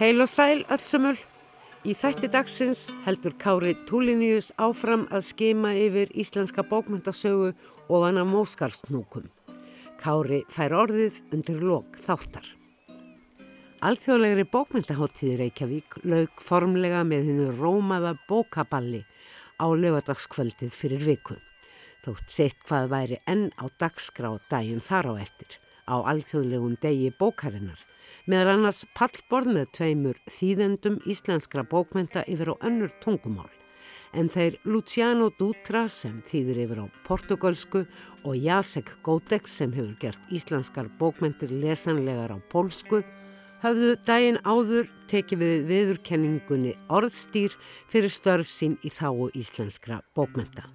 Heil og sæl öllsumul. Í þætti dagsins heldur Kári Túlinius áfram að skema yfir íslenska bókmyndasögu og hana móskarstnúkum. Kári fær orðið undir lok þáttar. Alþjóðlegri bókmyndaháttíði Reykjavík laug formlega með hennu rómaða bókaballi á lögadagskvöldið fyrir viku. Þótt sett hvað væri enn á dagskrá daginn þar á eftir á alþjóðlegum degi bókarinnar meðal annars pallborð með tveimur þýðendum íslenskra bókmenta yfir á önnur tungumál. En þeir Luciano Dutra sem þýðir yfir á portugalsku og Jacek Godek sem hefur gert íslenskar bókmentir lesanlegar á polsku hafðu daginn áður tekið við viðurkenningunni orðstýr fyrir störf sín í þáu íslenskra bókmenta.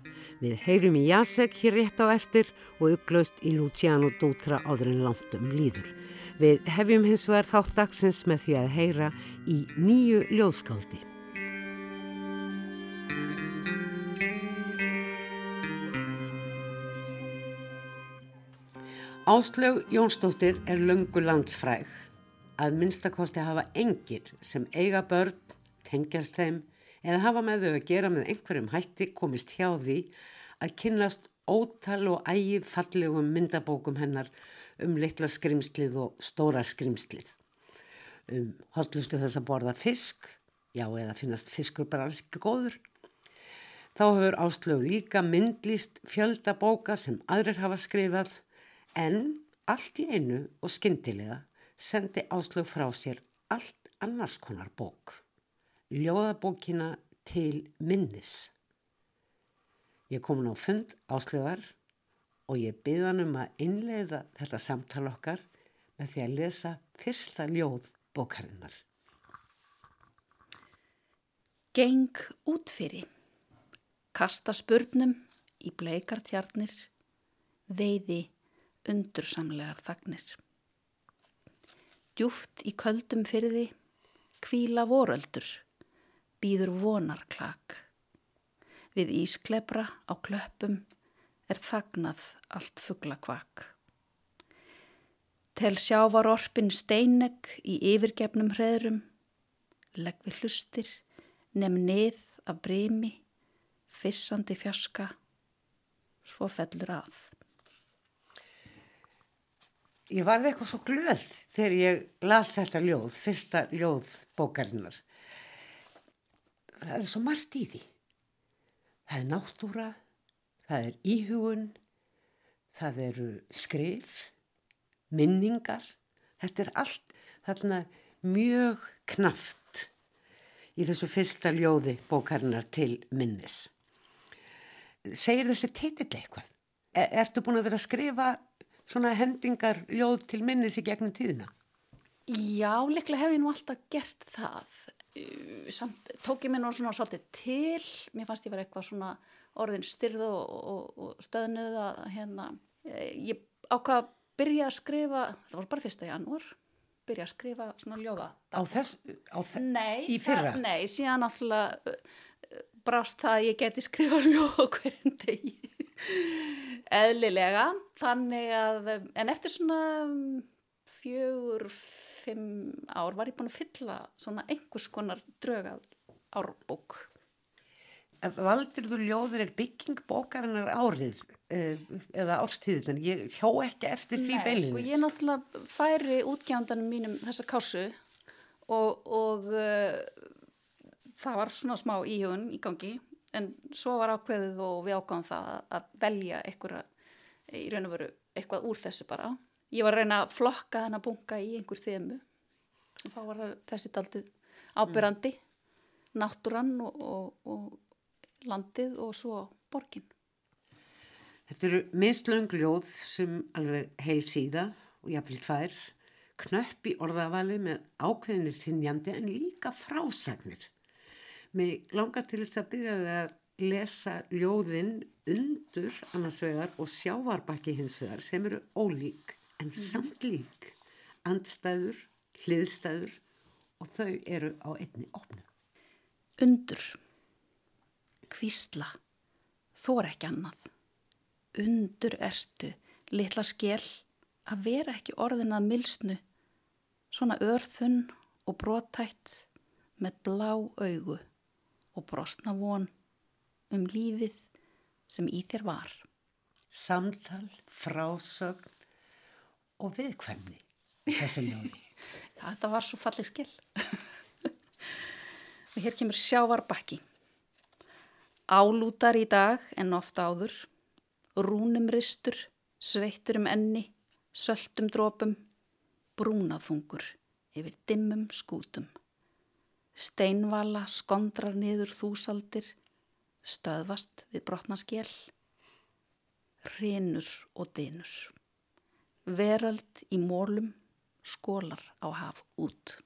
Við heyrum í Jacek hér rétt á eftir og uppglaust í Luciano Dutra áður en langt um líður. Við hefjum hins vegar þátt dagsins með því að heyra í nýju ljóðskáldi. Áslög Jónsdóttir er löngu landsfræg. Að minnstakosti hafa engir sem eiga börn, tengjast þeim eða hafa með þau að gera með einhverjum hætti komist hjá því að kynnast ótal og ægi fallegum myndabókum hennar um litla skrimslið og stóra skrimslið. Um, Hotlustu þess að borða fisk, já eða finnast fiskur bara alls ekki góður. Þá hefur Áslög líka myndlist fjöldabóka sem aðrir hafa skrifað en allt í einu og skindilega sendi Áslög frá sér allt annars konar bók. Ljóðabókina til minnis. Ég kom hún á fund Áslögar og ég byrða hann um að innleiða þetta samtal okkar með því að lesa fyrsta ljóð bókarinnar. Geng útfyrir, kasta spurnum í bleikartjarnir, veiði undursamlegar þagnir. Djúft í köldum fyrði, kvíla voröldur, býður vonarklak. Við ísklebra á klöppum, er þagnað allt fuggla kvakk. Tel sjávar orpin steinegg í yfirgefnum hreðrum, legg við hlustir, nefn nið af bremi, fissandi fjarska, svo fellur að. Ég varði eitthvað svo glöð þegar ég las þetta ljóð, fyrsta ljóð bókarinnar. Það er svo margt í því. Það er náttúra, það er íhugun, það eru skrif, minningar, þetta er allt þarna mjög knaft í þessu fyrsta ljóði bókarinnar til minnis. Segir þessi titill eitthvað? Er, ertu búin að vera að skrifa svona hendingar ljóð til minnis í gegnum tíðina? Já, liklega hef ég nú alltaf gert það. Samt tók ég mér nú svona svolítið til, mér fannst ég verið eitthvað svona orðin styrð og, og, og stöðnuð að hérna, ég ákvaða að byrja að skrifa, það var bara fyrsta janúar, byrja að skrifa svona ljóða. Á þess, á þess, nei, í fyrra? Það, nei, síðan alltaf uh, brást það að ég geti skrifa ljóða hverjum degi, eðlilega, þannig að, en eftir svona fjögur, fimm ár var ég búin að fylla svona einhvers konar drögað árbúk valdur þú ljóður er bygging bókarinnar árið eh, eða árstíðunan, ég hjó ekki eftir því beilinis. Nei, sko ég náttúrulega færi útgjándanum mínum þessa kásu og, og uh, það var svona smá íhugun í gangi en svo var ákveðið og við ákvæðum það að velja einhverja, í raun og veru eitthvað úr þessu bara. Ég var að reyna að flokka þennan bunga í einhver þemu og þá var þessi daldið ábyrrandi, mm. náttúrann og, og, og landið og svo borgin. Þetta eru minnslöngljóð sem alveg heil síða og jáfnvel tvær, knöpp í orðavali með ákveðinir hinnjandi en líka frásagnir. Mér langar til þess að byrja það að lesa ljóðin undur annars vegar og sjávarbakki hins vegar sem eru ólík en mm. samt lík, andstæður, hliðstæður og þau eru á einni opnu. Undur kvísla, þór ekki annað. Undur ertu, litla skell, að vera ekki orðin að milsnu, svona örþunn og brotætt með blá augu og brostna von um lífið sem í þér var. Samtal, frásögn og viðkvæmni í þessu ljóði. Já, þetta var svo fallið skell. og hér kemur sjávarbakki. Álútar í dag en ofta áður, rúnum ristur, sveittur um enni, söltum drópum, brúnaþungur yfir dimmum skútum. Steinvala skondrar niður þúsaldir, stöðvast við brotnaskjell, rinur og dinur. Veröld í mólum, skólar á haf út.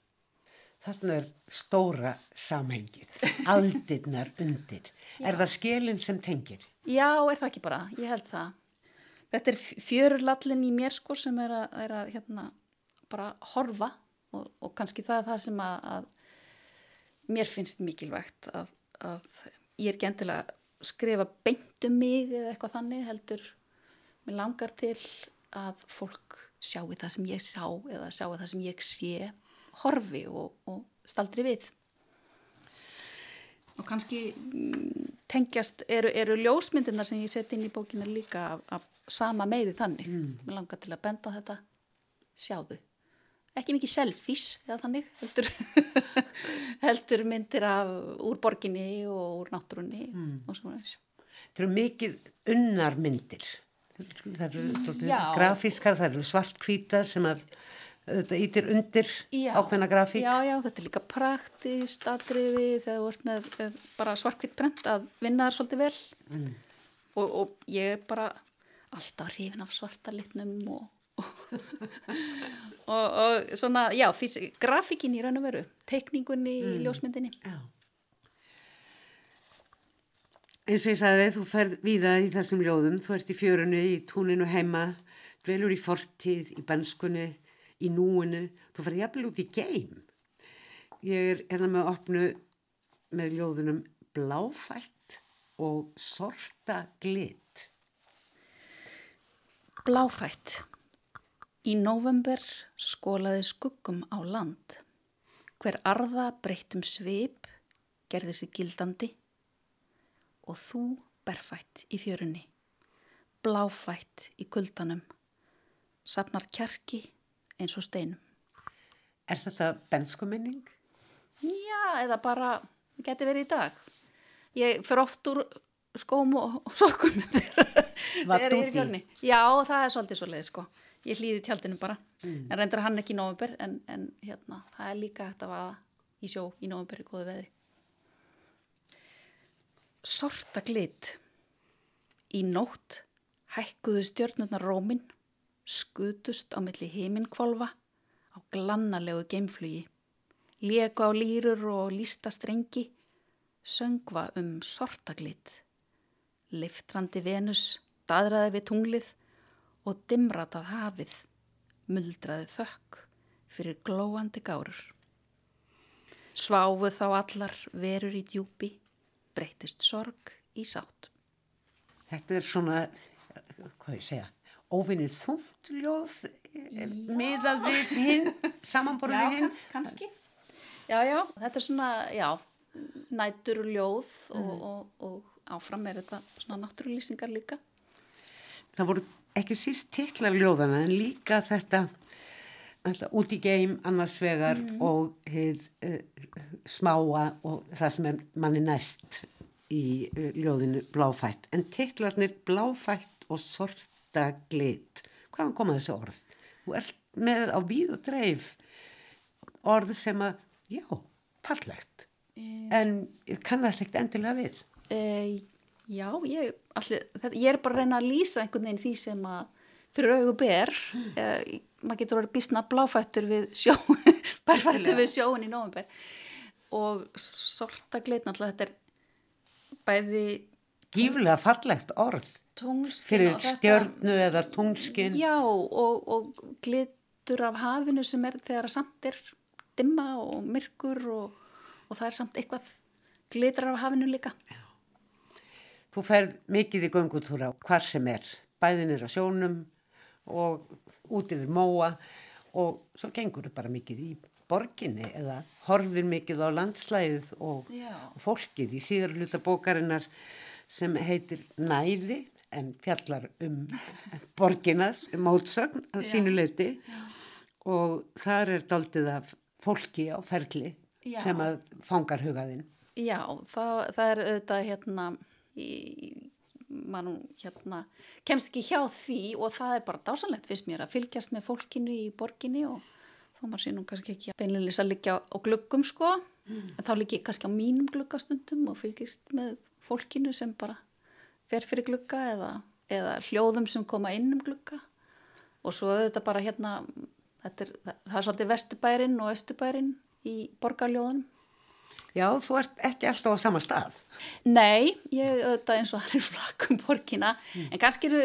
Þarna er stóra samhengið, aldirnar undir. Er það skilin sem tengir? Já, er það ekki bara, ég held það. Þetta er fjörurlallin í mér sko sem er að, er að hérna, bara horfa og, og kannski það er það sem að, að mér finnst mikilvægt að, að ég er gentilega að skrifa beint um mig eða eitthvað þannig heldur mér langar til að fólk sjáu það sem ég sá eða sjáu það sem ég sé horfi og, og staldri við. Og kannski mm, tengjast, eru, eru ljósmyndirna sem ég sett inn í bókina líka af, af sama meði þannig. Mm. mér langar til að benda þetta. Sjáðu. Ekki mikið selfies eða þannig heldur, heldur myndir af úr borginni og úr náttúrunni mm. og svona Þetta eru mikið unnar myndir það eru grafískar, það eru svartkvítar sem að þetta ítir undir ákveðna grafík. Já, já, þetta er líka praktist atriði þegar þú ert með bara svartkvít brent að vinna þar svolítið vel mm. og, og ég er bara alltaf hrifin af svarta litnum og, og, og svona, já, því grafíkin í raun og veru, teikningunni mm. í ljósmyndinni. Já. Eins og ég sagði, þú ferð víða í þessum ljóðum, þú ert í fjörunni, í túninu heima, dvelur í fortíð, í benskunni, í núinu, þú ferði jafnvel út í geim. Ég er hérna með að opnu með ljóðunum bláfætt og sorta glitt. Bláfætt. Í november skólaði skuggum á land. Hver arða breyttum svip gerði sig gildandi og þú berfætt í fjörunni, bláfætt í kuldanum, sapnar kjarki eins og steinum. Er þetta benskuminning? Já, eða bara, geti verið í dag. Ég fyrir oft úr skóm og sokkum ég er í fjörunni. Já, það er svolítið svo leið, sko. Ég hlýði tjaldinu bara, mm. en reyndar hann ekki í november, en, en hérna, það er líka hægt að vaða í sjó í november í góðu veðri sorta glit. Í nótt hækkuðu stjörnurnar rómin, skutust á milli heiminkvolva á glannalegu geimflugi, leku á lýrur og lísta strengi, söngva um sorta glit. Liftrandi Venus daðraði við tunglið og dimratað hafið, muldraði þökk fyrir glóandi gárur. Sváfuð þá allar verur í djúpi, breytist sorg í sátt. Þetta er svona, hvað ég segja, óvinnið þúnt ljóð miðað við hinn, samanborðið hinn. Kannski. Já, já, þetta er svona, já, nætur ljóð og, mm. og, og áfram er þetta svona náttúrulýsingar líka. Það voru ekki síst titlar ljóðana en líka þetta út í geim annars vegar mm. og heið uh, smáa og það sem er manni næst í uh, ljóðinu bláfætt en titlarnir bláfætt og sorta glit. Hvaðan koma þessi orð? Þú ert með á víð og dreif orð sem að já, fallegt. Mm. en kannast ekkert endilega við. Uh, Já, ég, allir, þetta, ég er bara að reyna að lýsa einhvern veginn því sem að fyrir auguber mm maður getur orðið bísna bláfættur við sjóun bærfættur við sjóun í nógumber og sorta gleit náttúrulega þetta er bæði gíflega fallegt orð fyrir stjörnu eða tungskinn já og, og glitur af hafinu sem er þegar samt er dimma og myrkur og, og það er samt eitthvað glitur af hafinu líka. Já. þú fer mikið í göngutúra hvar sem er. Bæðin er á sjónum og út yfir móa og svo gengur þau bara mikið í borginni eða horfir mikið á landslæðið og, og fólkið í síðar hluta bókarinnar sem heitir Næði en fjallar um borginas, um mótsögn að Já. sínu leiti og þar er daldið af fólki á ferli Já. sem að fangar hugaðinn. Já, það, það er auðvitað hérna, í, mann hérna, kemst ekki hjá því og það er bara dásanlegt fyrst mér að fylgjast með fólkinu í borginni og þó maður nú kannski ekki beinlega að liggja á gluggum sko, en þá liggi kannski á mínum gluggastundum og fylgjast með fólkinu sem bara fer fyrir glugga eða, eða hljóðum sem koma inn um glugga og svo auðvitað bara hérna, þetta er, það er svolítið vestubærin og östubærin í borgarljóðunum Já, þú ert ekki alltaf á sama stað. Nei, ég auðvitað eins og það er flakkum borgina, en kannski eru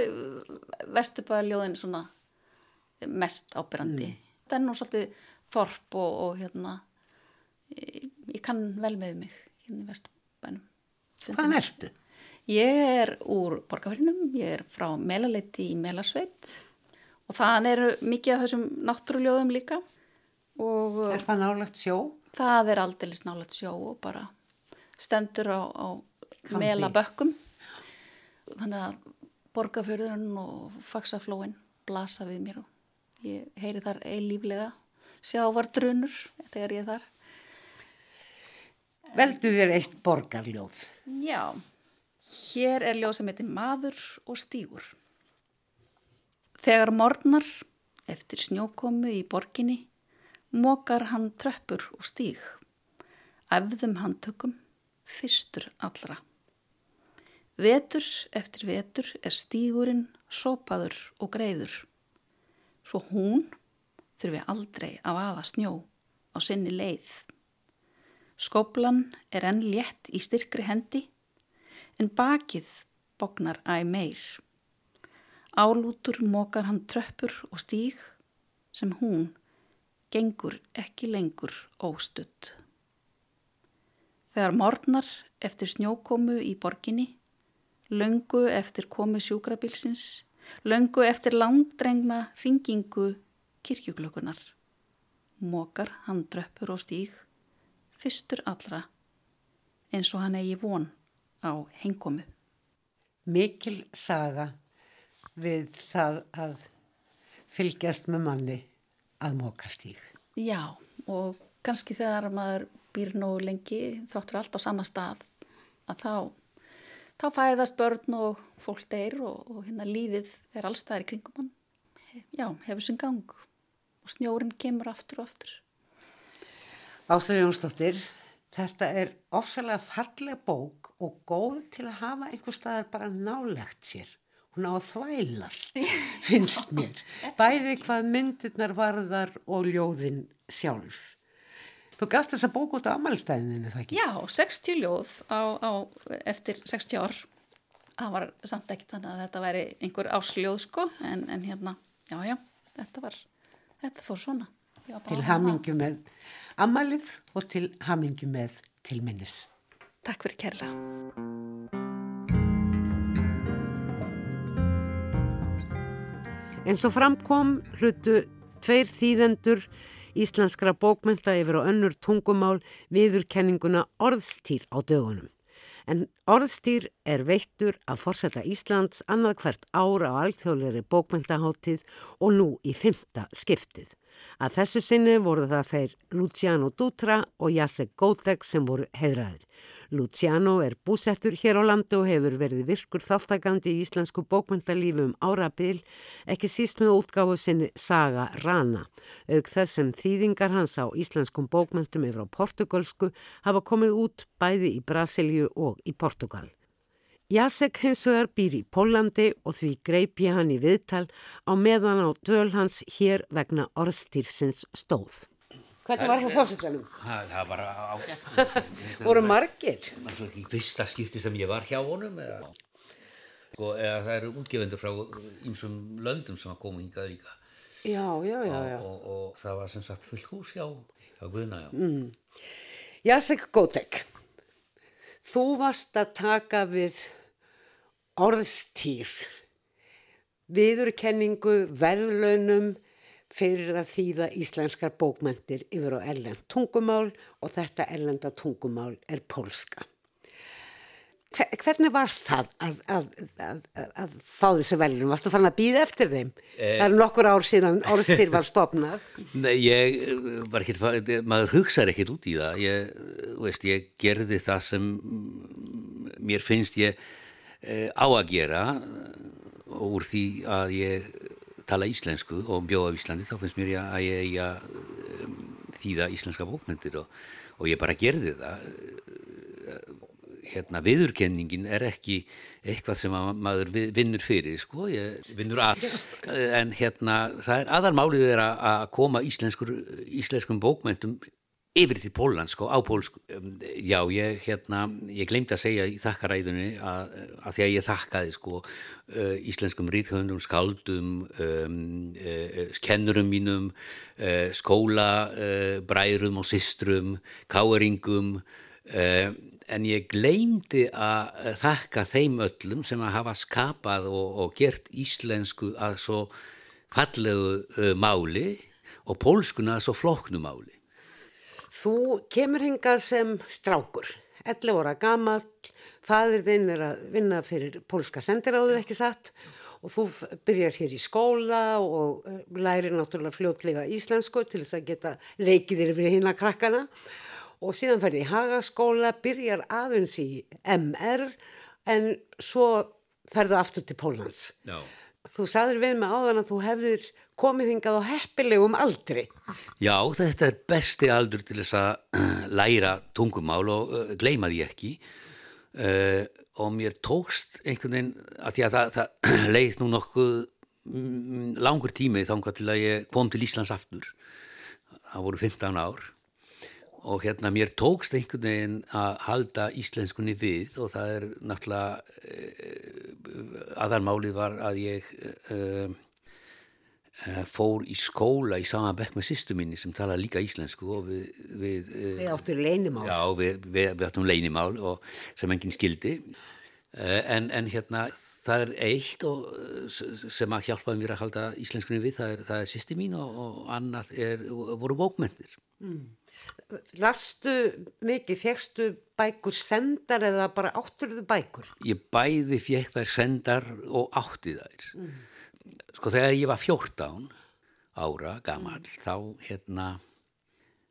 vesturbæðaljóðin svona mest ábyrrandi. Það er nú svolítið þorp og, og hérna, ég, ég kann vel með mig hérna í vesturbænum. Hvaðan ertu? Ég er úr borgarferinum, ég er frá Melaleiti í Melasveit og þann eru mikið af þessum náttúruljóðum líka og Er það nálagt sjó? það er aldeilis nálega sjó og bara stendur á, á melabökkum þannig að borgarfjörðurinn og faksaflóin blasa við mér og ég heyri þar eilíflega sjávardrunur þegar ég er þar Veldu þér eitt borgarljóð. Já, hér er ljóð sem heitir Maður og stígur. Þegar morgnar, eftir snjókomu í borginni, mokar hann tröppur og stíg. Æfðum handtökum, fyrstur allra. Vetur eftir vetur er stígurinn sópaður og greiður. Svo hún þurfi aldrei að vaða snjó á sinni leið. Skóplan er enn létt í styrkri hendi en bakið bognar æg meir. Álútur mokar hann tröppur og stíg sem hún gengur ekki lengur óstudd. Þegar morgnar eftir snjókomu í borginni, löngu eftir komu sjúkrabilsins, löngu eftir langdrengna ringingu kirkjuglökunar, mokar hann tröppur og stíg fyrstur allra eins og hann eigi von á hengomu. Mikil saga við það að fylgjast með manni að móka stíg. Já, og kannski þegar maður býr nú lengi þráttur allt á sama stað að þá, þá fæðast börn og fólk deyr og, og hérna lífið er allstaðar í kringum hann. Já, hefur sinn gang og snjórin kemur aftur og aftur. Áslöfu Jónsdóttir, þetta er ofsalega falleg bók og góð til að hafa einhver staðar bara nálegt sér. Hún á að þvælast, finnst mér. Bæði hvað myndirnar varðar og ljóðin sjálf. Þú gafst þessa bók út á ammælstæðinu, það ekki? Já, 60 ljóð á, á, eftir 60 ár. Það var samt ekki þannig að þetta væri einhver ásljóð sko, en, en hérna, já, já, þetta var, þetta fór svona. Já, Til hamingju með ammælið og til hamingju með tilminnis. Takk fyrir kærra. En svo framkom hlutu tveir þýðendur íslenskra bókmynda yfir á önnur tungumál viðurkenninguna orðstýr á dögunum. En orðstýr er veittur að forsetta Íslands annað hvert ára á alþjóðleiri bókmyndaháttíð og nú í fymta skiptið. Að þessu sinni voru það þeir Luciano Dutra og Jacek Gótek sem voru heiðraðir. Luciano er búsettur hér á landu og hefur verið virkur þáttakandi í íslensku bókmyndalífi um árabil, ekki síst með útgáfu sinni Saga Rana. Aug þess sem þýðingar hans á íslenskum bókmyndum yfir á portugalsku hafa komið út bæði í Brasilju og í Portugal. Jacek hins vegar býr í Pólandi og því greip ég hann í viðtal á meðan á döl hans hér vegna orðstýrsins stóð. Hvernig var það fórsettanum? Það, það var ágætt. Voru margir? Það var ekki fyrsta skipti sem ég var hjá honum eða, sko, eða það eru útgefendur frá ýmsum löndum sem að koma hingað líka Já, já, já, já. og, og, og það var sem sagt fullt hús hjá, hjá Guðna, já. Jacek Gótek, þú varst að taka við orðstýr, viðurkenningu, verðlaunum fyrir að þýða íslenskar bókmentir yfir á ellend tungumál og þetta ellenda tungumál er pólska. Hvernig var það að, að, að, að fá þessu velinu? Varstu fann að býða eftir þeim? Eh, það er nokkur ár síðan orðstýr var stopnað. Nei, ég var ekkert, maður hugsaði ekkert út í það. Ég, veist, ég gerði það sem mér finnst ég eh, á að gera og úr því að ég tala íslensku og bjóða á Íslandi þá finnst mér að ég eiga um, þýða íslenska bókmyndir og, og ég bara gerði það hérna viðurkenningin er ekki eitthvað sem maður vinnur fyrir sko, ég vinnur að. En hérna það er aðalmálið er að koma íslenskum bókmentum yfir til Póland sko, á pólsku. Já, ég, hérna, ég glemdi að segja í þakkaræðunni að, að því að ég þakkaði sko uh, íslenskum ríðhöndum, skaldum um, uh, kennurum mínum uh, skóla bræðrum og systrum káeringum en ég gleymdi að þakka þeim öllum sem að hafa skapað og, og gert íslensku að svo fallegu uh, máli og pólskuna að svo floknu máli. Þú kemur hingað sem strákur, 11 óra gammal, fadir þinn er að vinna fyrir pólska sendiráður ekki satt og þú byrjar hér í skóla og lærir náttúrulega fljótlega íslensku til þess að geta leikið fyrir hinn að krakkana og síðan ferði í hagaskóla, byrjar aðeins í MR en svo ferðu aftur til Pólans. Já. Þú sagðir við mig áðan að þú hefðir komið hingað á heppilegum aldri. Já, þetta er besti aldur til þess að læra tungumál og uh, gleima því ekki uh, og mér tókst einhvern veginn að því að það, það leið nú nokkuð mm, langur tími þá til að ég kom til Íslands aftur. Það voru 15 ár og hérna mér tókst einhvern veginn að halda íslenskunni við og það er náttúrulega uh, aðarmálið var að ég uh, uh, fór í skóla í sama bekk með sýstu minni sem tala líka íslensku og við Við, við áttum leinimál Já, við, við, við áttum leinimál og sem enginn skildi. En, en hérna það er eitt og, sem að hjálpaði mér að halda íslenskunni við það er, er sýsti mín og, og annað er, voru bókmentir mm. Lastu mikið, fegstu bækur sendar eða bara átturðu bækur? Ég bæði feg þær sendar og átti þær. Mm. Sko þegar ég var 14 ára gammal mm. þá hérna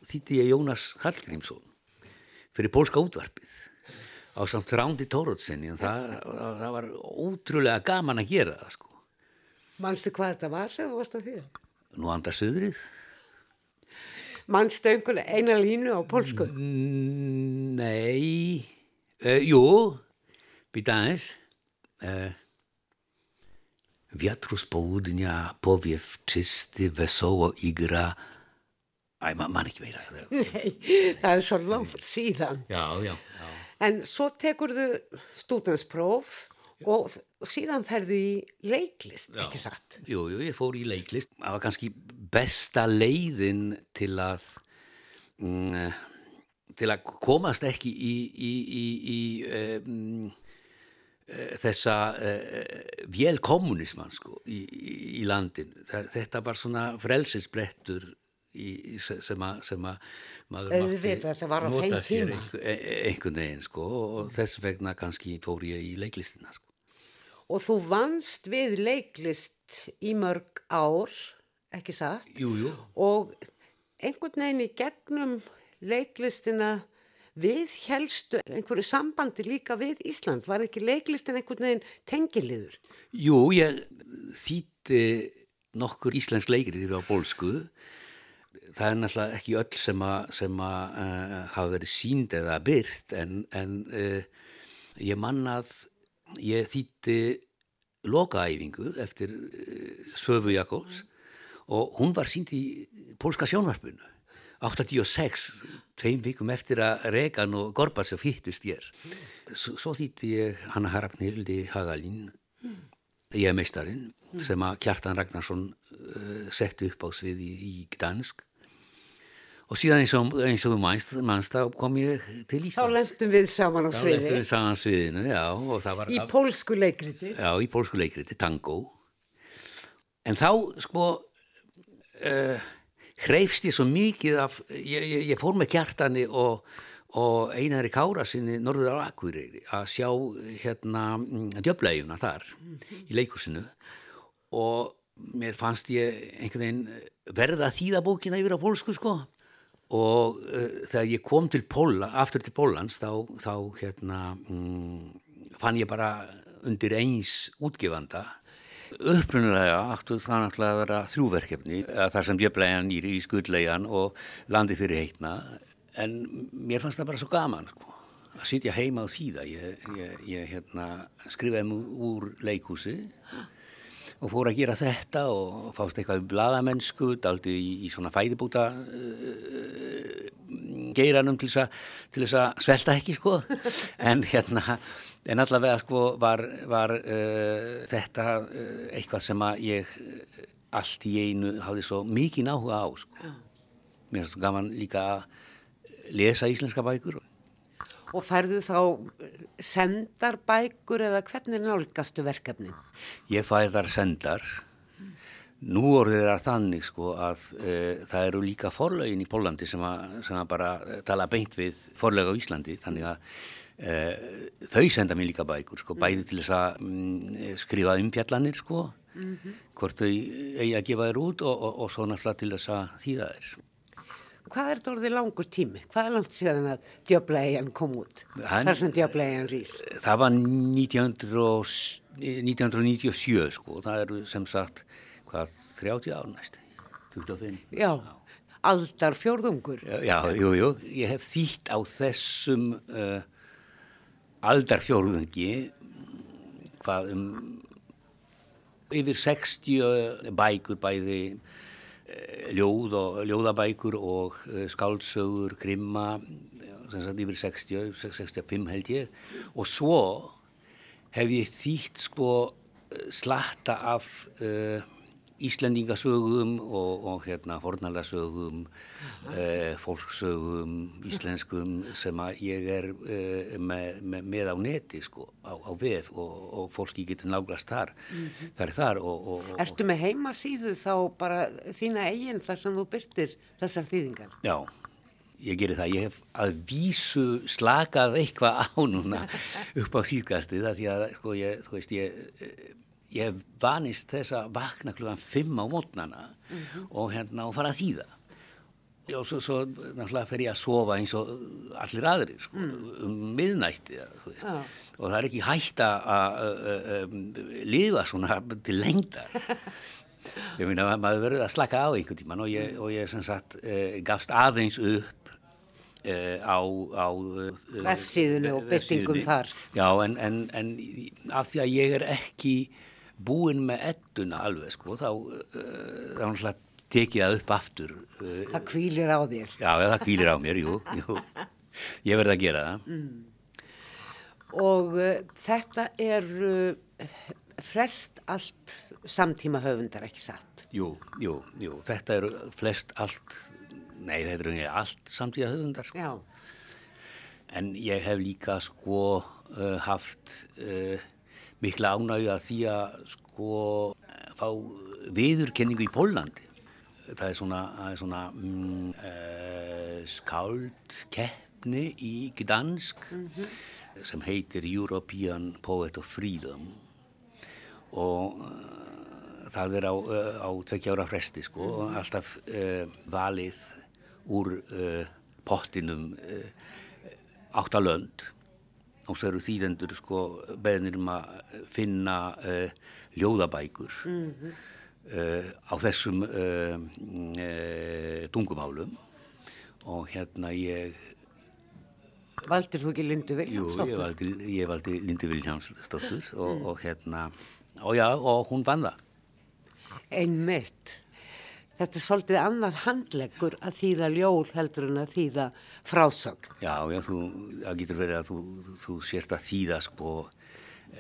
þýtti ég Jónas Hallgrímsson fyrir pólska útvarpið á samt Rándi Tórótsinni en það, það, það var ótrúlega gaman að gera það sko. Manstu hvað þetta var sem þú varst að því? Nú andar söðrið mannstu einhvern eina línu á polsku? Mm, nei, uh, jú, býta aðeins. Uh, Wiatru z południa powiew czysty, wesoło igra. Æ, maður man ekki meira. Nei, það er svo langt síðan. Já, já, já. En svo tekur þau stúdanspróf og síðan ferðu í leiklist, Já. ekki satt? Jú, jú, ég fór í leiklist. Það var kannski besta leiðin til að mm, til að komast ekki í, í, í, í um, þessa uh, vélkommunisman sko, í landin. Þetta var svona frelsinsbrettur sem að maður nota sér einhvern veginn sko, og þess vegna kannski fór ég í leiklistina sko og þú vannst við leiklist í mörg ár, ekki satt? Jú, jú. Og einhvern veginn í gegnum leiklistina við helstu einhverju sambandi líka við Ísland. Var ekki leiklistin einhvern veginn tengiliður? Jú, ég þýtti nokkur íslensk leikrið á bólskuðu. Það er náttúrulega ekki öll sem að uh, hafa verið sínd eða byrt en, en uh, ég mannað ég þýtti lokaæfingu eftir eh, Svöfu Jakobs og hún var sínd í pólska sjónvarpunu 86, tveim vikum eftir að Regan og Gorbatsov hittust ég svo, svo þýtti ég Hanna Harapnildi Hagalín ég er meistarinn sem að Kjartan Ragnarsson uh, setti upp á sviði í Gdansk og síðan eins og, eins og þú mannst, mannst þá kom ég til Íslands. Þá leftum við saman á sviði. Þá leftum við saman á sviðinu, já. Í pólsku leikriti. Já, í pólsku leikriti, tango. En þá, sko, uh, hreifst ég svo mikið af, ég, ég, ég fór með kjartani og, og einari kára sinni Norður á Akureyri að sjá hérna djöfleguna þar í leikusinu og mér fannst ég einhvern veginn verða að þýða bókina yfir á pólsku sko og uh, þegar ég kom til Póla, aftur til Pólans þá, þá hérna mm, fann ég bara undir eins útgefanda. Upprunulega áttu það náttúrulega að vera þrjúverkefni þar sem djöflegan í, í skuldlegan og landi fyrir heitna. En mér fannst það bara svo gaman sko að sitja heima á þýða. Ég, ég, ég hérna, skrifaði mjög úr leikhúsi og fór að gera þetta og fást eitthvað bladamennsku, daldi í, í svona fæðibúta uh, geiranum til þess að svelta ekki sko en hérna en allavega sko var, var uh, þetta uh, eitthvað sem að ég allt í einu hafði svo mikið náhuga á sko. Mér er svo gaman líka að lesa íslenska bækur. Og færðu þá sendar bækur eða hvernig nálgastu verkefni? Ég fæ þar sendar. Nú orðið er þannig sko að e, það eru líka forlaugin í Pólandi sem að, sem að bara tala beint við forlaug á Íslandi þannig að e, þau senda mér líka bækur sko bæði til þess að mm, skrifa um fjallanir sko mm -hmm. hvort þau eigi að gefa þér út og, og, og svo náttúrulega til þess að þýða þér. Hvað er þetta orðið langur tími? Hvað er langt síðan að djöblegin kom út? Hann, Þar sem djöblegin rýs? Það var 1900, 1997 sko, það eru sem sagt hvað 30 ár næstu 25 já, já. aldar fjórðungur já, jú, jú, ég hef þýtt á þessum uh, aldar fjórðungi hvað um yfir 60 bækur bæði uh, ljóð og ljóðabækur og uh, skáldsögur, grimma sem sagt yfir 60 65 held ég. Og svo hef ég þýtt sko slatta af uh, Íslendingasögum og, og hérna fornalasögum, uh, fólksögum, íslenskum sem að ég er uh, með, með, með á neti sko, á, á veð og, og fólki getur náglast þar, mm -hmm. þar er þar. Og, Ertu með heimasíðu þá bara þína eigin þar sem þú byrtir þessar þýðingar? Já, ég gerir það. Ég hef að vísu slakað eitthvað á núna upp á síðgastið það því að sko ég, þú veist ég ég vanist þess að vakna klukkan 5 á mótnana mm -hmm. og hérna og fara að þýða og svo, svo náttúrulega fer ég að sofa eins og allir aðri sko, mm. um miðnætti ja. og það er ekki hægt að lifa svona til lengdar ég meina að maður verður að slaka á einhvern tíman og ég, og ég sem sagt eh, gafst aðeins upp Uh, á, á uh, vefsíðunu og byrtingum þar já en, en, en af því að ég er ekki búin með edduna alveg sko þá þá hann tekið það upp aftur það kvílir á þér já það kvílir á mér, jú, jú. ég verði að gera það mm. og uh, þetta er uh, flest allt samtíma höfundar ekki satt jú, jú, jú, þetta eru flest allt nei þetta eru allt samtíma höfundar sko. en ég hef líka sko uh, haft mikla ánægju að því að sko fá viðurkenningu í Pólandi. Það er svona, það er svona mm, uh, skáldkeppni í Gdansk mm -hmm. sem heitir European Poet of Freedom og uh, það er á, uh, á tvekkjára fresti sko mm -hmm. og alltaf valið úr pottinum áttalönd og svo eru þýðendur sko beðnir um að finna uh, ljóðabækur mm -hmm. uh, á þessum uh, tungumálum og hérna ég Valdir þú ekki Lindu Viljámsdóttur? Jú, ég valdi, ég valdi Lindu Viljámsdóttur og, mm. og hérna og já, og hún vann það Einmitt Þetta er svolítið annar handleggur að þýða ljóð heldur en að þýða frásögn. Já, já, þú, það getur verið að þú, þú sért að þýða sko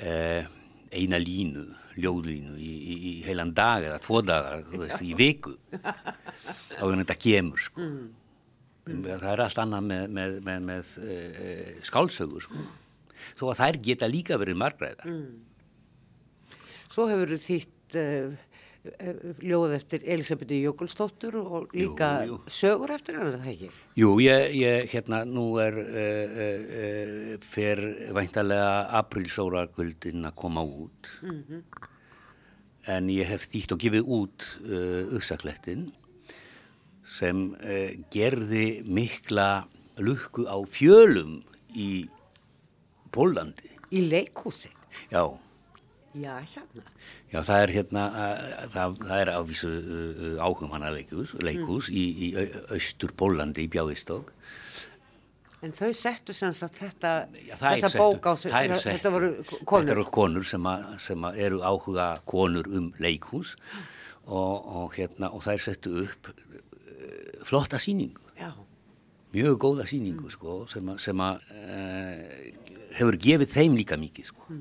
eh, eina línu, ljóðlínu í, í, í heilan dag eða tvo dagar, þú veist, í viku. Á að þetta kemur sko. Mm. Mm. Það er allt annað með, með, með, með eh, skálsögur sko. Mm. Þó að þær geta líka verið margræðar. Svo hefur þú þýtt... Eh, ljóð eftir Elisabethu Jökulstóttur og líka Jú, jú. sögur eftir hann, er það ekki? Jú, ég, ég hérna, nú er uh, uh, uh, fer væntalega aprílsórakvöldin að koma út en ég hef þýtt og gefið út uh, uppsaklettin sem gerði mikla lukku á fjölum í Pólandi. Í leikhúsi? Já, Já, hérna. Já, það er hérna, uh, það, það er ávísu áhugum hana leikhús, leikhús í, í austur Pólandi í Bjáistók. En þau settu sem sagt þetta, Já, þessa bók á sig, þetta voru Þetta konur. eru konur sem, að, sem að eru áhuga konur um leikhús og, og, hérna, og þær settu upp uh, flotta síningu, Já, mjög góða síningu sko, sem, að- sem að, uh, hefur gefið þeim líka mikið. Sko.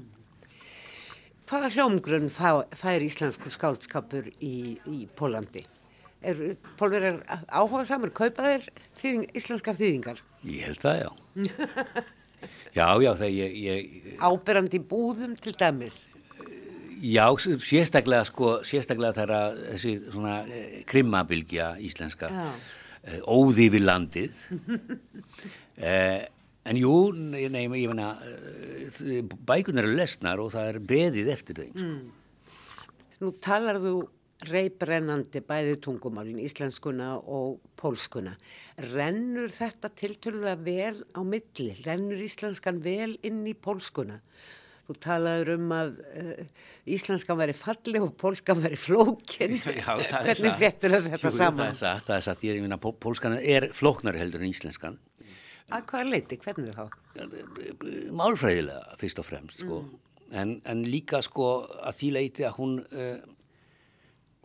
Hvaða hljómgrunn fær íslensku skáldskapur í, í Pólandi? Er Pólverjar áhuga samur, kaupa þeir þýðing, íslenskar þýðingar? Ég held það, já. Já, já, þegar ég, ég Áberandi búðum til dæmis? Já, sérstaklega sko, sérstaklega þegar þessi svona eh, krimmabilgja íslenska Já. eh, óði yfir landið eh, en jú, nei, ég meina eh, bækunar eru lesnar og það er beðið eftir þeim sko. Nú talar þú reybrennandi bæði tungumálin, íslenskuna og pólskuna. Rennur þetta tiltölulega vel á milli? Rennur íslenskan vel inn í pólskuna? Þú talaður um að uh, íslenskan væri falli og pólskan væri flókin. Hvernig fréttur þetta Jú, saman? Það er satt, það er satt, ég meina pól- pólskan er flóknari heldur en íslenskan Að hvaða leiti? Hvernig er það? málfræðilega fyrst og fremst sko. en, en líka sko að því leiti að hún uh,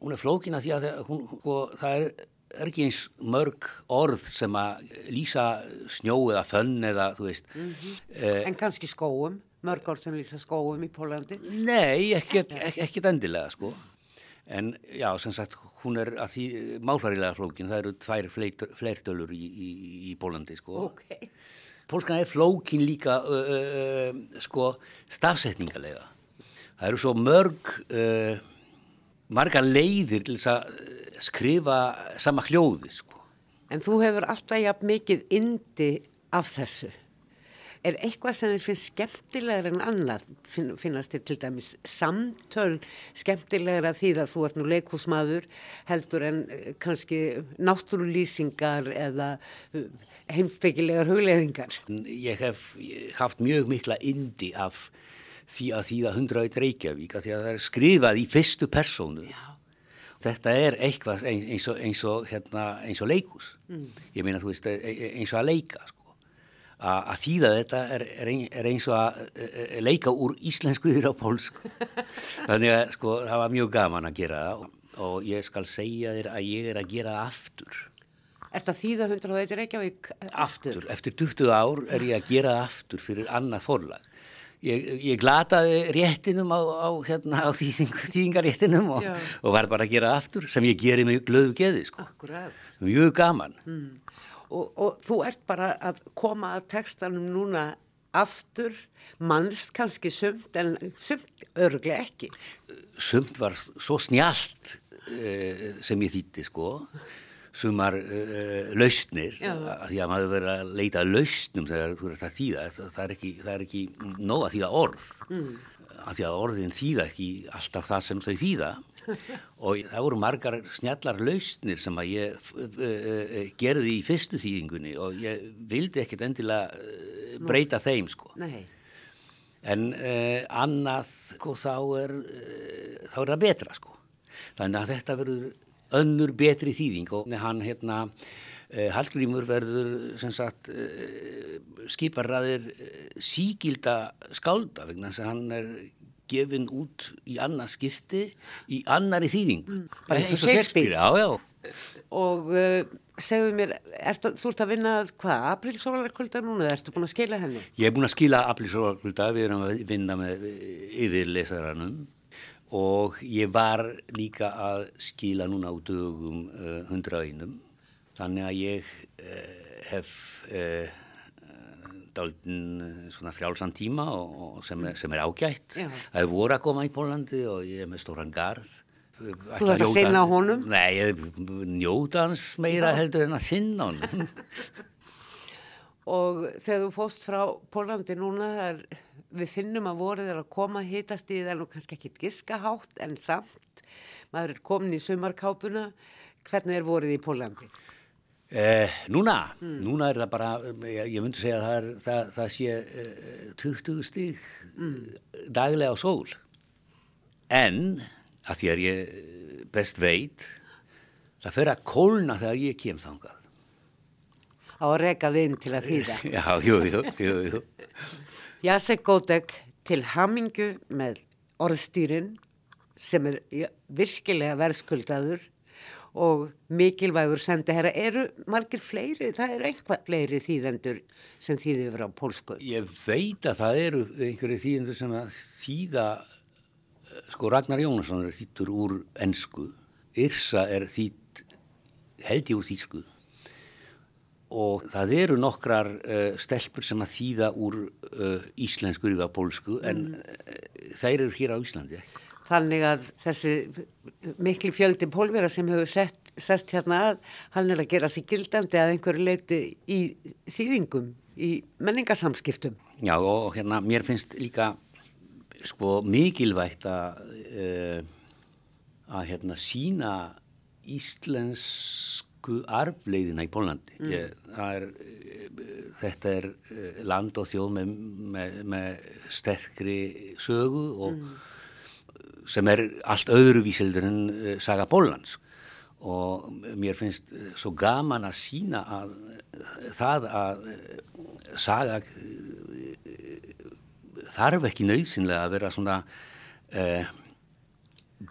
hún er flókin að því að hún, sko, það er, er ekki eins mörg orð sem að lýsa snjó eða fönn eða þú veist eh, En kannski skóum, mörg ár sem lýsa skóum í Pólandi. nei, ekkert endilega sko en já, sem sagt, hún er að því málfræðilega flókin, það eru tvær fleirtö- fleirtölur í, í, í Pólandi sko Ok. Pólskan er flókin líka uh, uh, sko stafsetningalega. Það eru svo mörg, uh, marga leiðir til þess að skrifa sama hljóði sko. En þú hefur alltaf jafn mikið indi af þessu. Er eitthvað sem þér finnst skemmtilegar en annað? Finn, finnast þér til dæmis samtöl skemmtilegra því að þú ert nú leikhúsmaður heldur en eh, kannski náttúrulýsingar eða uh, heimspekilegar hugleðingar? Ég hef haft mjög mikla indi af því að því að 101 Reykjavík að því að það er skrifað í fyrstu persónu. Já. Þetta er eitthvað eins, og, eins, og, hérna, eins og leikus. Ég meina þú veist e- e- eins og að leika sko. A, að þýða þetta er, er, ein, er eins og að e, e, leika úr íslensku yfir á pólsku. Þannig að sko það var mjög gaman að gera það og, og ég skal segja þér að ég er að gera það aftur. Er þetta þýða 101 Reykjavík eh, aftur? Eftir 20 ár er ég að gera það aftur fyrir annað forlag. Ég, ég glataði réttinum á, á, hérna, á þýðing, þýðingaréttinum og, og var bara að gera það aftur sem ég geri með glöðu geði sko. Mjög gaman. Og, og þú ert bara að koma að textanum núna aftur, mannst kannski sumt en sumt örglega ekki. Sumt var svo snjált uh, sem ég þýtti sko. Sumar uh, lausnir, Já. að því að maður verið að leita lausnum þegar þú ert að þýða. Það, það, er, ekki, er ekki nóg að þýða orð. Mm. Að því að orðin þýða ekki alltaf það sem þau þýða. og það voru margar snjallar lausnir sem að ég uh, uh, gerði í fyrstu þýðingunni og ég vildi ekkit endilega breyta þeim sko. Nei. En uh, annað, sko, þá er, uh, þá er það betra, sko. Þannig að þetta verður önnur betri þýðing og hann, hérna, Hallgrímur verður, sem sagt, skiparraðir sígilda skálda vegna þess að hann er gefin út í annað skipti í annari þýðing. Bara eins og Shakespeare. Já, já. Og uh, segðu mér, ert, þú ert að vinna hvað, aprílsólarkvölda núna eða ertu búin að skila henni? Ég er búin að skila aflýsólarkvölda, við erum að vinna með yfirlesaranum og ég var líka að skila núna á dögum uh, hundra einum. Þannig að ég uh, hef uh, svona frjálsan tíma og, og sem, er, sem er ágætt. Það er voru að koma í Pólandi og ég er með stóran garð Þú ætti að sinna honum? Nei, ég njóta hans meira Já. heldur en að sinna honum. og þegar þú fóst frá Pólandi núna, er, við finnum að voruð er að koma hýtast í það og kannski ekki giska hátt en samt, maður er komin í sumarkápuna, hvernig er voruð í Pólandi? Eh, núna, mm. núna er það bara, ég, ég myndi segja að það, er, það, það sé eh, 20 stík mm. daglega á sól en að því að ég best veit það fyrir að kólna þegar ég kem þangað á að reka þinn til að þýða já, jú, jú, jú, jú. Jacek Gótek til hamingu með orðstýrin sem er virkilega verðskuldaður og mikilvægur sendi herra eru margir fleiri, það eru einhvað fleiri þýðendur sem þýðir frá pólsku. Ég veit að það eru einhverju þýðendur sem að þýða sko Ragnar Jónasson er þýttur úr ennsku, Yrsa er þýtt held ég úr þýsku. Og það eru nokkrar uh, stelpur sem að þýða úr uh, íslensku yfir að pólsku en mm. uh, þær eru hér á Íslandi ekki. Þannig að þessi miklu fjöldi pólvera sem hefur sett, sest hérna að hann er að gera sér gildandi að einhverju leiti í þýðingum, í menningasamskiptum. Já og hérna mér finnst líka sko mikilvægt að uh, að hérna sína íslensku arfleiðina í Pólandi mm. Ég, er, þetta er eh, land og þjóð með, með, með sterkri sögu og mm. Sem er allt öðruvísildur en uh, saga Pólans og mér finnst svo gaman að sína að það að saga þarf ekki nöysinlega að vera svona uh,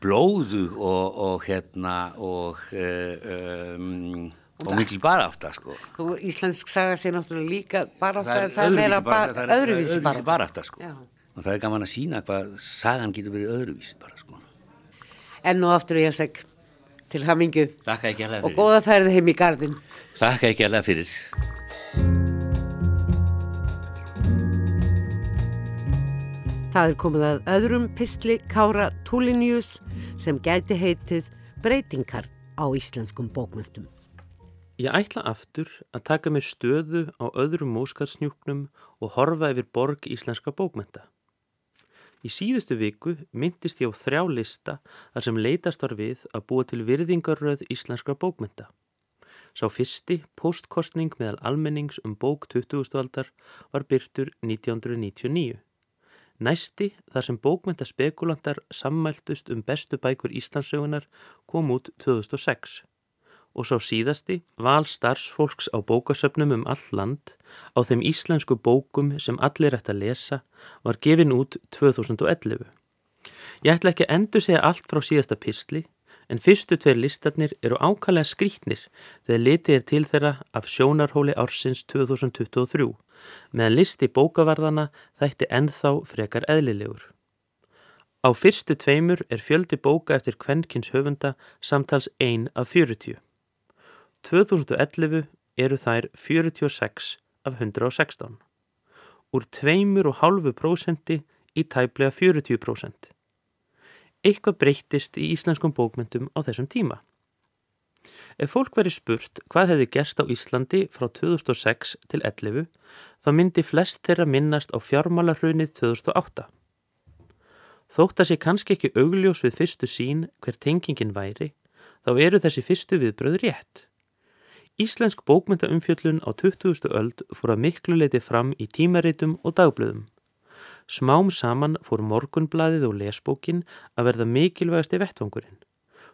blóðu og, og hérna og um, og mikil barafta sko. Íslensk saga sé náttúrulega líka barafta en það er meira öðruvísi barafta, barafta sko. Og það er gaman að sína hvað sagan getur verið öðruvísi bara sko. Enn og aftur ég að seg til hamingu og góða færði heim í gardin Takk ekki alveg fyrir. Það er komið að öðrum pistli Kára Tulinius sem gæti heitið breytingar á íslenskum bókmyndum. Ég ætla aftur að taka mér stöðu á öðrum móskarsnjúknum og horfa yfir borg íslenska bókmynda. Í síðustu viku myndist ég á þrjá lista þar sem leitast var við að búa til virðingarröð íslenska bókmynda. Sá fyrsti postkostning meðal almennings um bók 20. aldar var byrtur 1999. Næsti, þar sem bókmyndaspekulantar sammæltust um bestu bækur Íslandsögunar, kom út 2006 og sá síðasti val starfsfólks á bókasöfnum um all land á þeim íslensku bókum sem allir ætti að lesa var gefin út 2011. Ég ætla ekki að endur segja allt frá síðasta písli en fyrstu tveir listarnir eru ákallega skrítnir þegar litið er til þeirra af sjónarhóli ársins 2023 meðan listi bókavarðana þætti ennþá frekar eðlilegur. Á fyrstu tveimur er fjöldi bóka eftir kvennkins höfunda samtals 1 af 40. 2011 eru þær 46 af 116. Úr 2,5% í tæplega 40%. Eitthvað breyttist í íslenskum bókmyndum á þessum tíma. Ef fólk veri spurt hvað hefði gerst á Íslandi frá 2006 til 11 þá myndi flest þeirra minnast á fjármálarhrunnið 2008. Þótt að sé kannski ekki augljós við fyrstu sín hver tengingin væri, þá eru þessi fyrstu viðbröð rétt. Íslensk bókmyndaumfjöllun á 20. öld fór að miklu leiti fram í tímaritum og dagblöðum. Smám saman fór morgunbladið og lesbókin að verða mikilvægast í vettvangurinn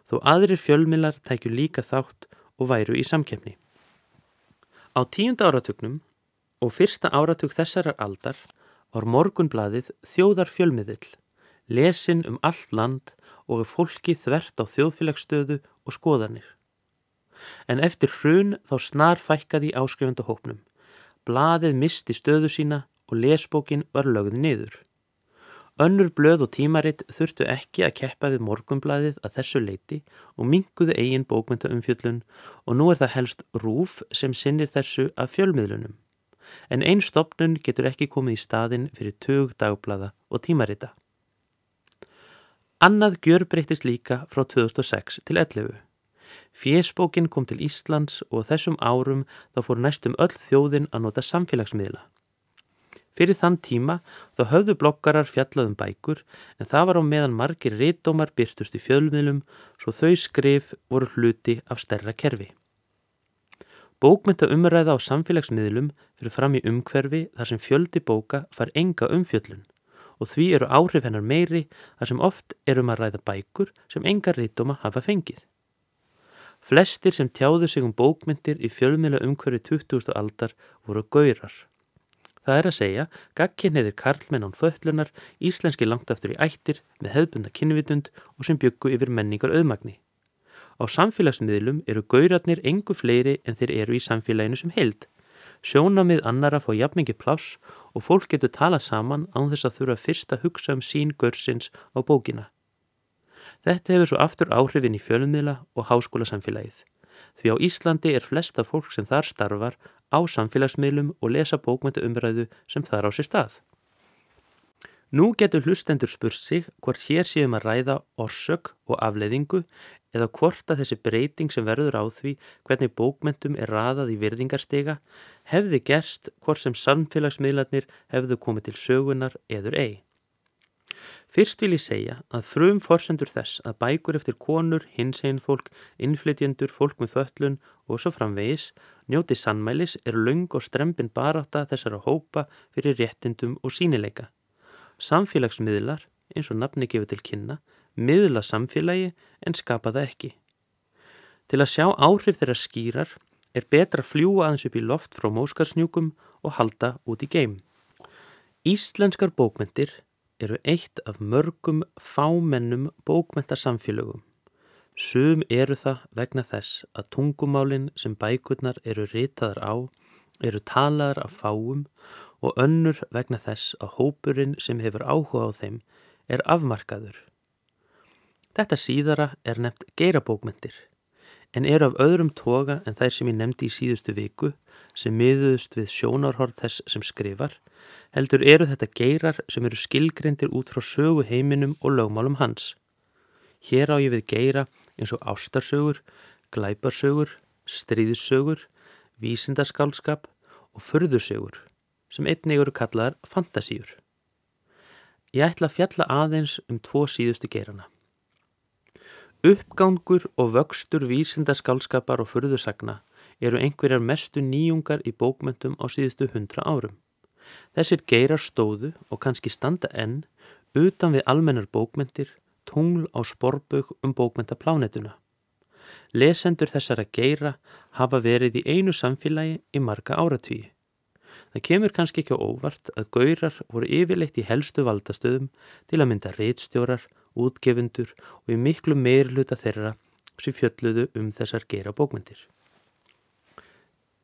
þó aðrir fjölmilar tækju líka þátt og væru í samkefni. Á tíunda áratugnum og fyrsta áratug þessarar aldar var morgunbladið þjóðar fjölmiðill, lesin um allt land og fólki þvert á þjóðfélagsstöðu og skoðanir. En eftir hrun þá snar fækkaði áskrifandahópnum. Blaðið misti stöðu sína og lesbókin var lögð niður. Önnur blöð og tímaritt þurftu ekki að keppa við morgumblæðið að þessu leiti og minguðu eigin bókmyndaumfjöllun og nú er það helst rúf sem sinnir þessu af fjölmiðlunum. En einn stopnun getur ekki komið í staðin fyrir tög dagblæða og tímarita. Annað gjör breytist líka frá 2006 til 11. Fjesbókin kom til Íslands og þessum árum þá fór næstum öll þjóðin að nota samfélagsmiðla. Fyrir þann tíma þá höfðu blokkarar fjallaðum bækur en það var á meðan margir réttómar byrtust í fjölmiðlum svo þau skrif voru hluti af stærra kerfi. Bókmynda umræða á samfélagsmiðlum fyrir fram í umhverfi þar sem fjöldi bóka far enga umfjöllun og því eru áhrif hennar meiri þar sem oft erum að ræða bækur sem enga réttóma hafa fengið. Flestir sem tjáðu sig um bókmyndir í fjölmiðla umhverfi 20. aldar voru gaurar. Það er að segja, gagkinniðir karlmenn án fötlunar, íslenski langt aftur í ættir með hefðbunda kynvitund og sem byggu yfir menningar auðmagni. Á samfélagsmiðlum eru gaurarnir engu fleiri en þeir eru í samfélaginu sem held. Sjónamið annara fá jafningi pláss og fólk getur talað saman án þess að þurfa fyrst að hugsa um sín gaursins á bókina. Þetta hefur svo aftur áhrifin í fjölmiðla og háskóla samfélagið. Því á Íslandi er flesta fólk sem þar starfar á samfélagsmiðlum og lesa bókmyndu umræðu sem þar á sér stað. Nú getur hlustendur spurt sig hvort hér séum að ræða orsök og afleiðingu eða hvort að þessi breyting sem verður á því hvernig bókmyndum er raðað í virðingarstega hefði gerst hvort sem samfélagsmiðlarnir hefðu komið til sögunar eður ei. Fyrst vil ég segja að frum forsendur þess að bækur eftir konur, hinsegin fólk, innflytjendur, fólk með föllun og svo framvegis njóti sannmælis er laung og strempin baráta þessara hópa fyrir réttindum og sínileika. Samfélagsmiðlar, eins og nafni gefur til kynna, miðla samfélagi en skapa það ekki. Til að sjá áhrif þeirra skýrar er betra að fljúa aðeins upp í loft frá móskarsnjúkum og halda út í geim. Íslenskar bókmyndir eru eitt af mörgum fámennum bókmyntarsamfélögum. Sum eru það vegna þess að tungumálinn sem bækurnar eru ritaðar á eru talaðar af fáum og önnur vegna þess að hópurinn sem hefur áhuga á þeim er afmarkaður. Þetta síðara er nefnt geirabókmyndir en eru af öðrum toga en þær sem ég nefndi í síðustu viku sem miðuðust við sjónarhorð þess sem skrifar heldur eru þetta geirar sem eru skilgrendir út frá sögu heiminum og lögmálum hans. Hér á ég við geira eins og ástarsögur, glæparsögur, stríðssögur, vísindaskálskap og förðursögur sem einnig eru kallaðar fantasíur. Ég ætla að fjalla aðeins um tvo síðustu geirana. Uppgangur og vöxtur vísindaskálskapar og förðursagna eru einhverjar mestu nýjungar í bókmöntum á síðustu hundra árum. Þessir geirar stóðu og kannski standa enn utan við almennar bókmyndir, tungl á sporbög um bókmyndaplánetuna. Lesendur þessara geira hafa verið í einu samfélagi í marga áratvíi. Það kemur kannski ekki óvart að gaurar voru yfirleitt í helstu valdastöðum til að mynda reitstjórar, útgefundur og í miklu meirluta þeirra sem fjölluðu um þessar geira bókmyndir.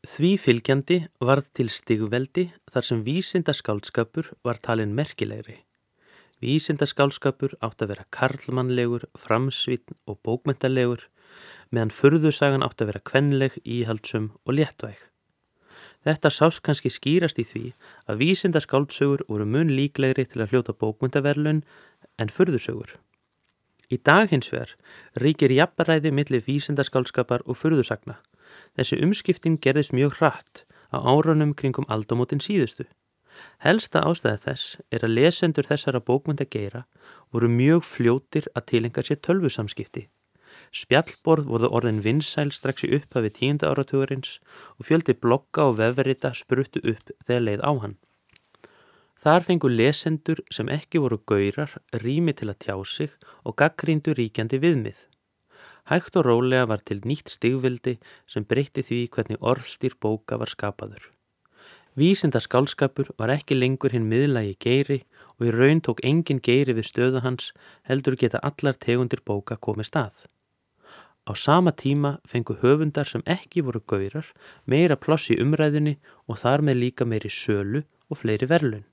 Því fylgjandi varð til stigveldi þar sem vísindaskálskapur var talin merkilegri. Vísindaskálskapur átt að vera karlmannlegur, framsvítn og bókmyndalegur meðan förðusagan átt að vera kvenleg, íhaldsum og léttvæg. Þetta sást kannski skýrast í því að vísindaskáldsögur voru mun líklegri til að hljóta bókmyndaverlun en förðusögur. Í dag hins vegar ríkir jafnbaræði millir vísindaskálskapar og förðusagna Þessi umskipting gerðist mjög hratt á árunum kringum aldamótin síðustu. Helsta ástæði þess er að lesendur þessara bókmynda geira voru mjög fljótir að tilenga sér tölvusamskipti. Spjallborð voru orðin vinsæl strax í upphafi tíunda áratugurins og fjöldi blogga og vefverita spruttu upp þegar leið á hann. Þar fengu lesendur sem ekki voru gaurar rými til að tjá sig og gaggríndu ríkjandi viðmið. Hægt og rólega var til nýtt stigvildi sem breytti því hvernig orðstýr bóka var skapaður. Vísinda skálskapur var ekki lengur hinn miðlagi geiri og í raun tók engin geiri við stöðu hans heldur geta allar tegundir bóka komið stað. Á sama tíma fengu höfundar sem ekki voru gaurar meira ploss í umræðinni og þar með líka meiri sölu og fleiri verlun.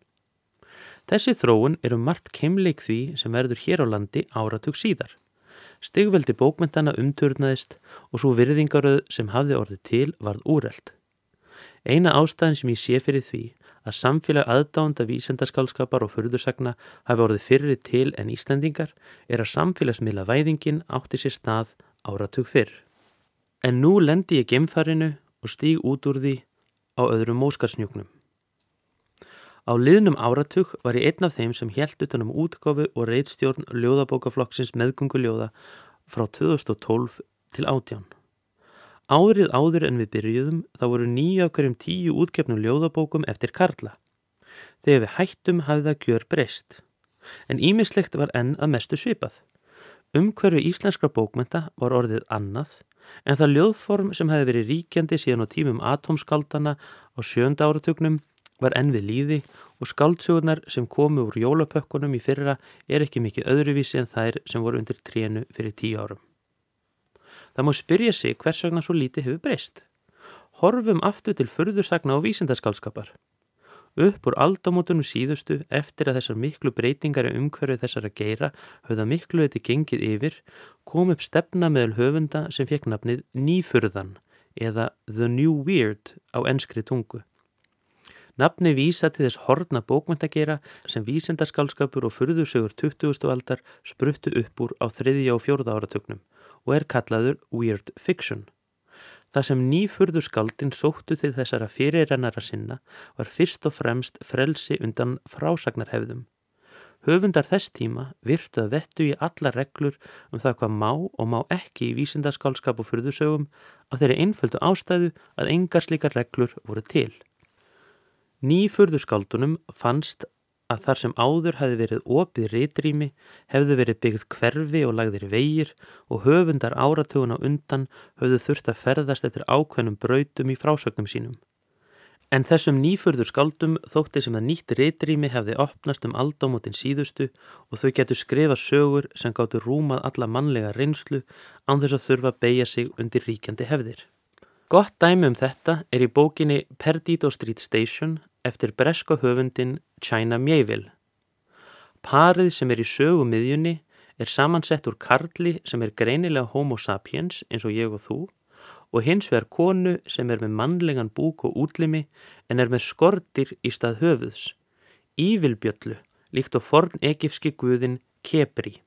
Þessi þróun eru margt keimleik því sem verður hér á landi áratug síðar. Stigveldi bókmyndana umturnaðist og svo virðingaröð sem hafði orðið til varð úreld. Eina ástæðin sem ég sé fyrir því að samfélag aðdánda vísendaskálskapar og förðursagna hafi orðið fyrri til en Íslandingar er að samfélagsmiðla væðingin átti sér stað áratug fyrr. En nú lendi ég gemfarinu og stíg út úr því á öðrum móskarsnjúknum. Á liðnum áratug var ég einn af þeim sem held utanum útgáfu og reitstjórn ljóðabókaflokksins meðgunguljóða frá 2012 til átján. Árið áður en við byrjuðum þá voru nýja hverjum tíu útgefnum ljóðabókum eftir Karla. Þegar við hættum hafði það gjör breyst. En ímislegt var enn að mestu svipað. Umhverju íslenskra bókmenta var orðið annað en það ljóðform sem hefði verið ríkjandi síðan á tímum atomskaldana á sjönda áratugnum var enn við líði og skaldsögurnar sem komu úr jólapökkunum í fyrra er ekki mikið öðruvísi en þær sem voru undir trénu fyrir tíu árum. Það má spyrja sig hvers vegna svo lítið hefur breyst. Horfum aftur til förðursagna og vísindaskálskapar. Upp úr aldamótunum síðustu eftir að þessar miklu breytingar í umhverfið þessar að geira höfða miklu þetta gengið yfir kom upp stefna meðal höfunda sem fekk nafnið Nýfurðan eða The New Weird á enskri tungu. Nafni vísa til þess horna bókmyndageira sem vísindaskálskapur og fyrðusögur 20. aldar spruttu upp úr á þriðja og fjórða áratögnum og er kallaður Weird Fiction. Það sem nýfurðu skaldin sóttu til þessara fyrirrennara sinna var fyrst og fremst frelsi undan frásagnarhefðum. Höfundar þess tíma virtu að vettu í alla reglur um það hvað má og má ekki í vísindaskálskap og fyrðusögum af þeirri einföldu ástæðu að engar slíkar reglur voru til. Nýfurðu skaldunum fannst að þar sem áður hefði verið opið reytrými, hefði verið byggð hverfi og lagðir vegir og höfundar áratugun á undan höfðu þurft að ferðast eftir ákveðnum brautum í frásögnum sínum. En þessum nýfurður skaldum þótti sem að nýtt reytrými hefði opnast um aldámótin síðustu og þau getur skrifa sögur sem gáttu rúmað alla mannlega reynslu án þess að þurfa að beigja sig undir ríkjandi hefðir. Gott dæmi um þetta er í bókinni Perdido Street Station eftir breska höfundin China Mieville. Parið sem er í sögumiðjunni er samansett úr karli sem er greinilega homo sapiens eins og ég og þú og hins vegar konu sem er með mannlegan búk og útlimi en er með skortir í stað höfuðs, ívilbjöllu líkt á forn egifski guðin Kebri.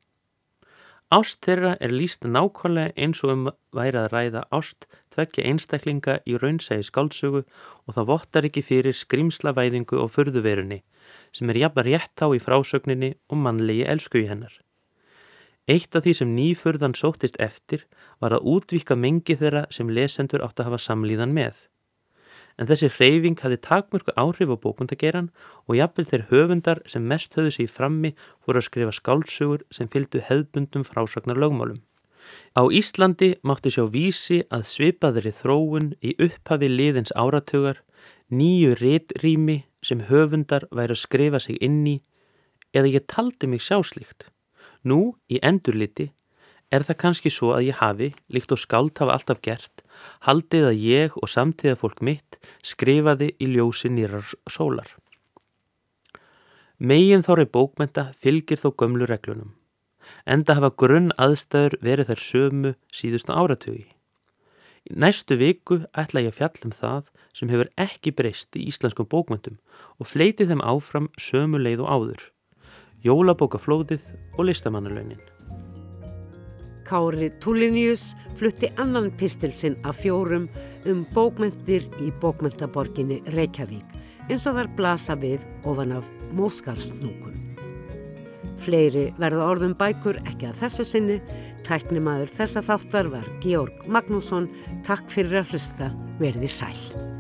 Ást þeirra er líst nákvæmlega eins og um væri að ræða ást tvekja einstaklinga í raunsægi skáldsögu og það vottar ekki fyrir skrimslavæðingu og förðuverunni sem er jafnbar rétt á í frásögninni og mannlegi elsku í hennar. Eitt af því sem nýfurðan sóttist eftir var að útvika mengi þeirra sem lesendur átt að hafa samlíðan með en þessi hreyfing hafði takmörku áhrif á bókundageran og jafnvel þeir höfundar sem mest höfðu sig í frammi voru að skrifa skálsugur sem fylgdu hefðbundum frásagnar lögmálum. Á Íslandi mátti sjá vísi að svipaðri þróun í upphafi liðins áratugar, nýju réttrými sem höfundar væri að skrifa sig inn í eða ég taldi mig sjáslikt. Nú, í endurliti, Er það kannski svo að ég hafi, líkt og skáld hafa alltaf gert, haldið að ég og samtíða fólk mitt skrifaði í ljósi nýrar sólar. Megin þóri bókmenta fylgir þó gömlu reglunum. Enda hafa grunn aðstæður verið þær sömu síðustu áratögi. Í næstu viku ætla ég að fjallum það sem hefur ekki breyst í íslenskum bókmöntum og fleiti þeim áfram sömu leið og áður. Jólabókaflóðið og listamannalögnin. Kári Tulinius flutti annan pistilsinn af fjórum um bókmyndir í bókmyndaborginni Reykjavík eins og þar blasa við ofan af móskarsnúkun. Fleiri verða orðum bækur ekki að þessu sinni. Tæknimaður þessa þáttar var Georg Magnússon. Takk fyrir að hlusta. Verði sæl.